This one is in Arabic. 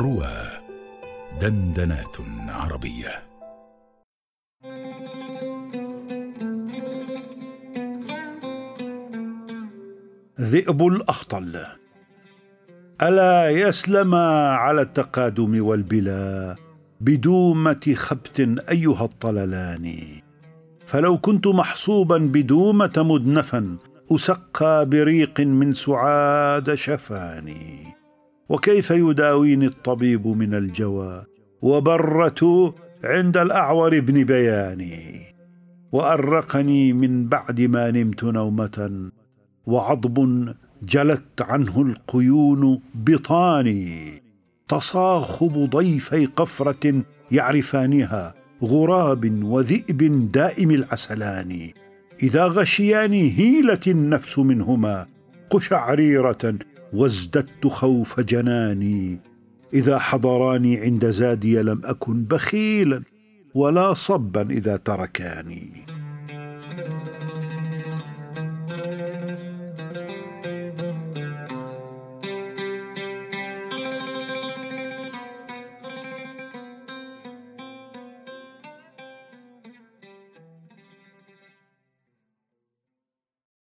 روى دندنات عربية. ذئب الأخطل. ألا يسلم على التقادم والبلا بدومة خبت أيها الطللان. فلو كنت محصوبا بدومة مدنفا أسقى بريق من سعاد شفاني. وكيف يداويني الطبيب من الجوى وبرة عند الأعور بن بياني وأرقني من بعد ما نمت نومة وعضب جلت عنه القيون بطاني تصاخب ضيفي قفرة يعرفانها غراب وذئب دائم العسلان إذا غشياني هيلت النفس منهما قشعريرة وازددت خوف جناني. إذا حضراني عند زادي لم أكن بخيلا ولا صبا إذا تركاني.